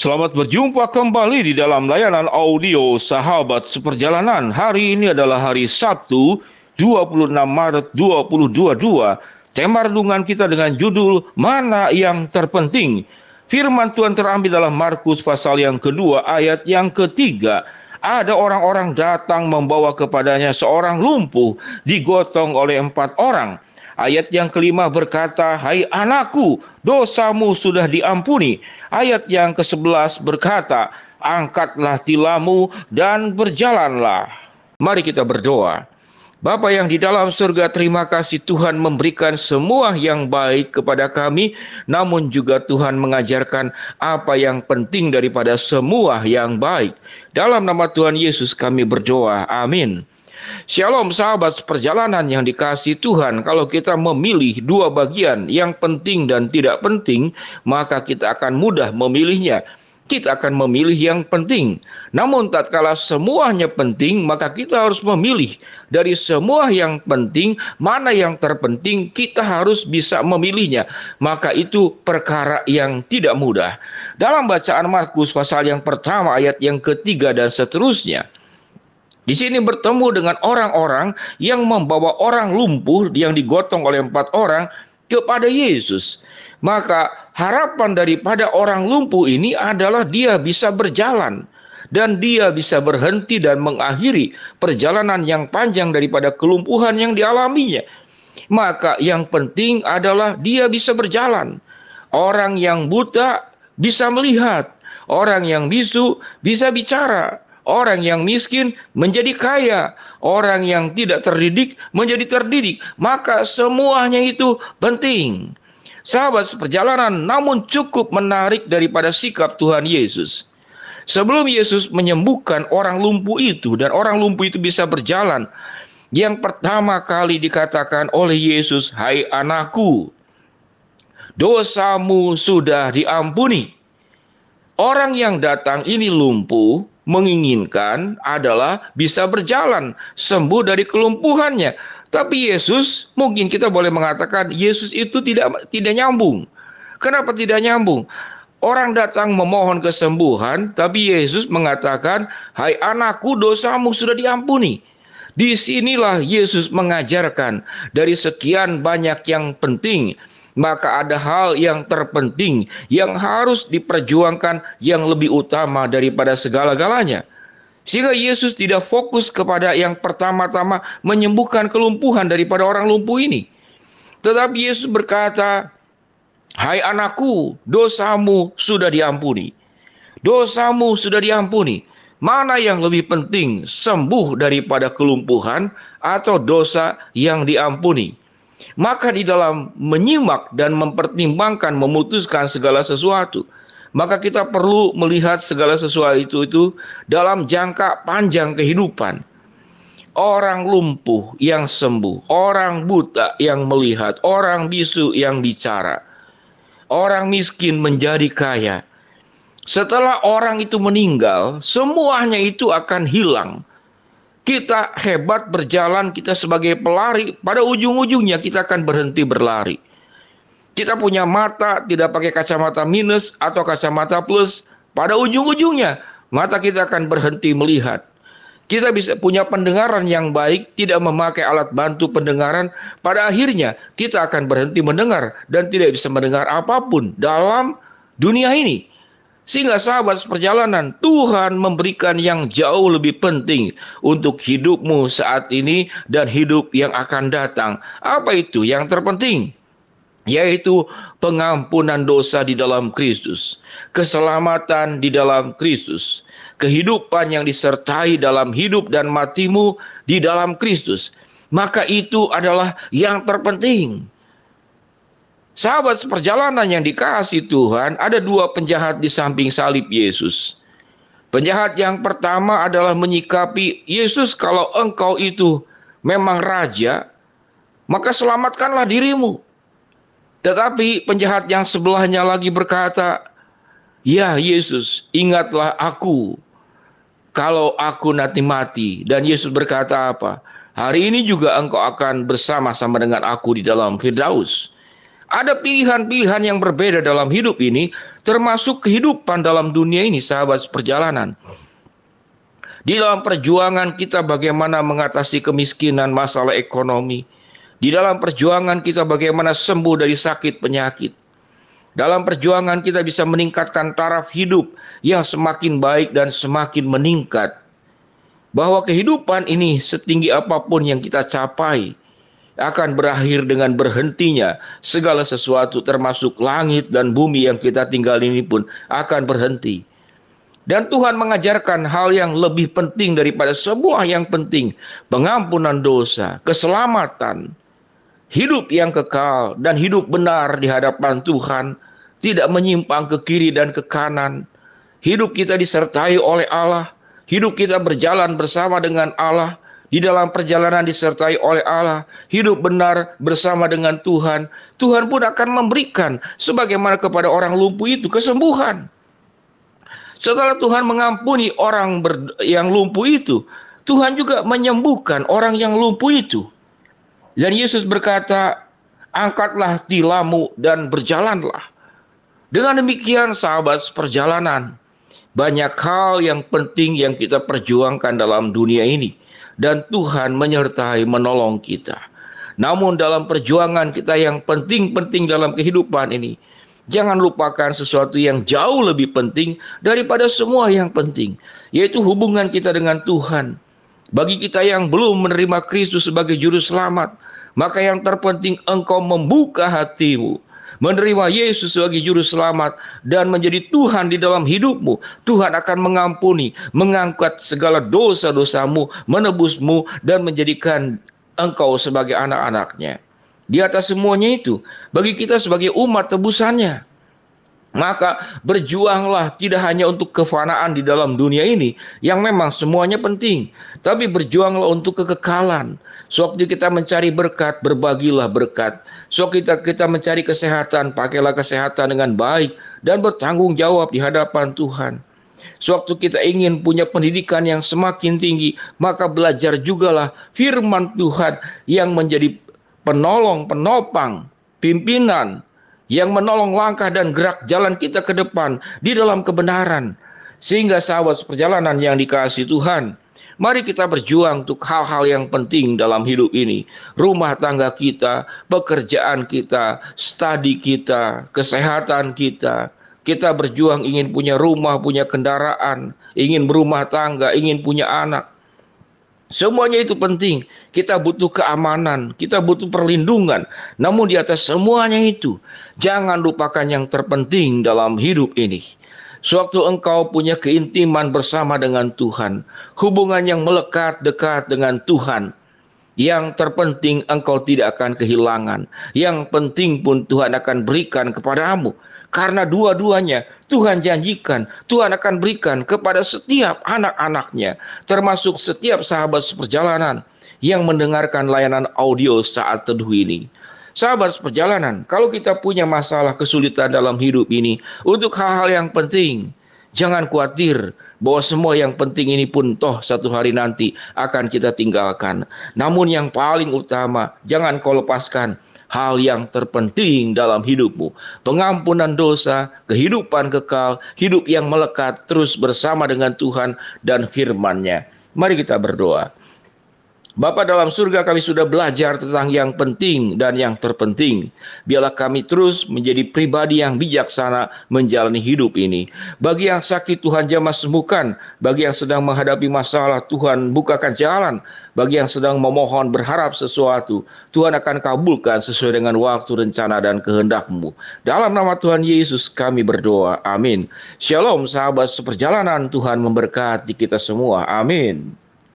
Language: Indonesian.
Selamat berjumpa kembali di dalam layanan audio Sahabat Seperjalanan. Hari ini adalah hari Sabtu, 26 Maret 2022. Tema renungan kita dengan judul Mana yang terpenting. Firman Tuhan terambil dalam Markus pasal yang kedua ayat yang ketiga. Ada orang-orang datang membawa kepadanya seorang lumpuh digotong oleh empat orang. Ayat yang kelima berkata, Hai anakku, dosamu sudah diampuni. Ayat yang ke-11 berkata, Angkatlah tilamu dan berjalanlah. Mari kita berdoa. Bapa yang di dalam surga, terima kasih Tuhan memberikan semua yang baik kepada kami, namun juga Tuhan mengajarkan apa yang penting daripada semua yang baik. Dalam nama Tuhan Yesus kami berdoa. Amin. Shalom sahabat perjalanan yang dikasih Tuhan Kalau kita memilih dua bagian yang penting dan tidak penting Maka kita akan mudah memilihnya kita akan memilih yang penting. Namun tatkala semuanya penting, maka kita harus memilih dari semua yang penting mana yang terpenting, kita harus bisa memilihnya. Maka itu perkara yang tidak mudah. Dalam bacaan Markus pasal yang pertama ayat yang ketiga dan seterusnya, di sini bertemu dengan orang-orang yang membawa orang lumpuh yang digotong oleh empat orang kepada Yesus. Maka harapan daripada orang lumpuh ini adalah dia bisa berjalan dan dia bisa berhenti dan mengakhiri perjalanan yang panjang daripada kelumpuhan yang dialaminya. Maka yang penting adalah dia bisa berjalan. Orang yang buta bisa melihat, orang yang bisu bisa bicara, Orang yang miskin menjadi kaya, orang yang tidak terdidik menjadi terdidik. Maka semuanya itu penting. Sahabat seperjalanan namun cukup menarik daripada sikap Tuhan Yesus. Sebelum Yesus menyembuhkan orang lumpuh itu dan orang lumpuh itu bisa berjalan, yang pertama kali dikatakan oleh Yesus, "Hai anakku, dosamu sudah diampuni." Orang yang datang ini lumpuh, menginginkan adalah bisa berjalan, sembuh dari kelumpuhannya. Tapi Yesus, mungkin kita boleh mengatakan Yesus itu tidak tidak nyambung. Kenapa tidak nyambung? Orang datang memohon kesembuhan, tapi Yesus mengatakan, "Hai anakku, dosamu sudah diampuni." Di sinilah Yesus mengajarkan dari sekian banyak yang penting maka ada hal yang terpenting yang harus diperjuangkan yang lebih utama daripada segala-galanya. Sehingga Yesus tidak fokus kepada yang pertama-tama menyembuhkan kelumpuhan daripada orang lumpuh ini. Tetapi Yesus berkata, Hai anakku, dosamu sudah diampuni. Dosamu sudah diampuni. Mana yang lebih penting, sembuh daripada kelumpuhan atau dosa yang diampuni? Maka di dalam menyimak dan mempertimbangkan memutuskan segala sesuatu, maka kita perlu melihat segala sesuatu itu, itu dalam jangka panjang kehidupan. Orang lumpuh yang sembuh, orang buta yang melihat, orang bisu yang bicara, orang miskin menjadi kaya. Setelah orang itu meninggal, semuanya itu akan hilang kita hebat berjalan, kita sebagai pelari, pada ujung-ujungnya kita akan berhenti berlari. Kita punya mata, tidak pakai kacamata minus atau kacamata plus, pada ujung-ujungnya mata kita akan berhenti melihat. Kita bisa punya pendengaran yang baik, tidak memakai alat bantu pendengaran, pada akhirnya kita akan berhenti mendengar dan tidak bisa mendengar apa pun dalam dunia ini. Sehingga sahabat perjalanan Tuhan memberikan yang jauh lebih penting untuk hidupmu saat ini dan hidup yang akan datang. Apa itu yang terpenting? Yaitu pengampunan dosa di dalam Kristus, keselamatan di dalam Kristus, kehidupan yang disertai dalam hidup dan matimu di dalam Kristus. Maka itu adalah yang terpenting. Sahabat seperjalanan yang dikasih Tuhan, ada dua penjahat di samping salib Yesus. Penjahat yang pertama adalah menyikapi Yesus kalau engkau itu memang raja, maka selamatkanlah dirimu. Tetapi penjahat yang sebelahnya lagi berkata, Ya Yesus, ingatlah aku kalau aku nanti mati. Dan Yesus berkata apa? Hari ini juga engkau akan bersama-sama dengan aku di dalam Firdaus. Ada pilihan-pilihan yang berbeda dalam hidup ini, termasuk kehidupan dalam dunia ini, sahabat perjalanan. Di dalam perjuangan kita bagaimana mengatasi kemiskinan, masalah ekonomi. Di dalam perjuangan kita bagaimana sembuh dari sakit penyakit. Dalam perjuangan kita bisa meningkatkan taraf hidup yang semakin baik dan semakin meningkat. Bahwa kehidupan ini setinggi apa pun yang kita capai, akan berakhir dengan berhentinya segala sesuatu termasuk langit dan bumi yang kita tinggal ini pun akan berhenti. Dan Tuhan mengajarkan hal yang lebih penting daripada semua yang penting, pengampunan dosa, keselamatan, hidup yang kekal dan hidup benar di hadapan Tuhan, tidak menyimpang ke kiri dan ke kanan. Hidup kita disertai oleh Allah, hidup kita berjalan bersama dengan Allah, di dalam perjalanan disertai oleh Allah, hidup benar bersama dengan Tuhan, Tuhan pun akan memberikan sebagaimana kepada orang lumpuh itu kesembuhan. Setelah Tuhan mengampuni orang yang lumpuh itu, Tuhan juga menyembuhkan orang yang lumpuh itu. Dan Yesus berkata, "Angkatlah tilammu dan berjalanlah." Dengan demikian, sahabat perjalanan, banyak hal yang penting yang kita perjuangkan dalam dunia ini dan Tuhan menyertai menolong kita. Namun dalam perjuangan kita yang penting-penting dalam kehidupan ini, jangan lupakan sesuatu yang jauh lebih penting daripada semua yang penting, yaitu hubungan kita dengan Tuhan. Bagi kita yang belum menerima Kristus sebagai juru selamat, maka yang terpenting engkau membuka hatimu menerima Yesus sebagai juru selamat dan menjadi Tuhan di dalam hidupmu, Tuhan akan mengampuni, mengangkat segala dosa-dosamu, menebusmu dan menjadikan engkau sebagai anak-anaknya. Di atas semuanya itu, bagi kita sebagai umat tebusannya, maka berjuanglah tidak hanya untuk kefanaan di dalam dunia ini yang memang semuanya penting, tapi berjuanglah untuk kekekalan. Sewaktu kita mencari berkat, berbagilah berkat. Sewaktu kita kita mencari kesehatan, pakailah kesehatan dengan baik dan bertanggung jawab di hadapan Tuhan. Sewaktu kita ingin punya pendidikan yang semakin tinggi, maka belajar jugalah firman Tuhan yang menjadi penolong, penopang, pimpinan, yang menolong langkah dan gerak jalan kita ke depan di dalam kebenaran. Sehingga sahabat perjalanan yang dikasih Tuhan, mari kita berjuang untuk hal-hal yang penting dalam hidup ini. Rumah tangga kita, pekerjaan kita, studi kita, kesehatan kita. Kita berjuang ingin punya rumah, punya kendaraan, ingin berumah tangga, ingin punya anak. Semuanya itu penting. Kita butuh keamanan, kita butuh perlindungan. Namun di atas semuanya itu, jangan lupakan yang terpenting dalam hidup ini. Sewaktu engkau punya keintiman bersama dengan Tuhan, hubungan yang melekat dekat dengan Tuhan, yang terpenting engkau tidak akan kehilangan. Yang penting pun Tuhan akan berikan kepadamu. Karena dua-duanya Tuhan janjikan, Tuhan akan berikan kepada setiap anak-anaknya, termasuk setiap sahabat seperjalanan yang mendengarkan layanan audio saat teduh ini. Sahabat seperjalanan, kalau kita punya masalah kesulitan dalam hidup ini, untuk hal-hal yang penting, jangan khawatir bahwa semua yang penting ini pun toh satu hari nanti akan kita tinggalkan. Namun yang paling utama, jangan kau lepaskan hal yang terpenting dalam hidupmu. Pengampunan dosa, kehidupan kekal, hidup yang melekat terus bersama dengan Tuhan dan firman-Nya. Mari kita berdoa. Bapa dalam surga kami sudah belajar tentang yang penting dan yang terpenting. Biarlah kami terus menjadi pribadi yang bijaksana menjalani hidup ini. Bagi yang sakit Tuhan jamah sembuhkan. Bagi yang sedang menghadapi masalah Tuhan bukakan jalan. Bagi yang sedang memohon berharap sesuatu Tuhan akan kabulkan sesuai dengan waktu rencana dan kehendakmu. Dalam nama Tuhan Yesus kami berdoa. Amin. Shalom sahabat seperjalanan Tuhan memberkati kita semua. Amin.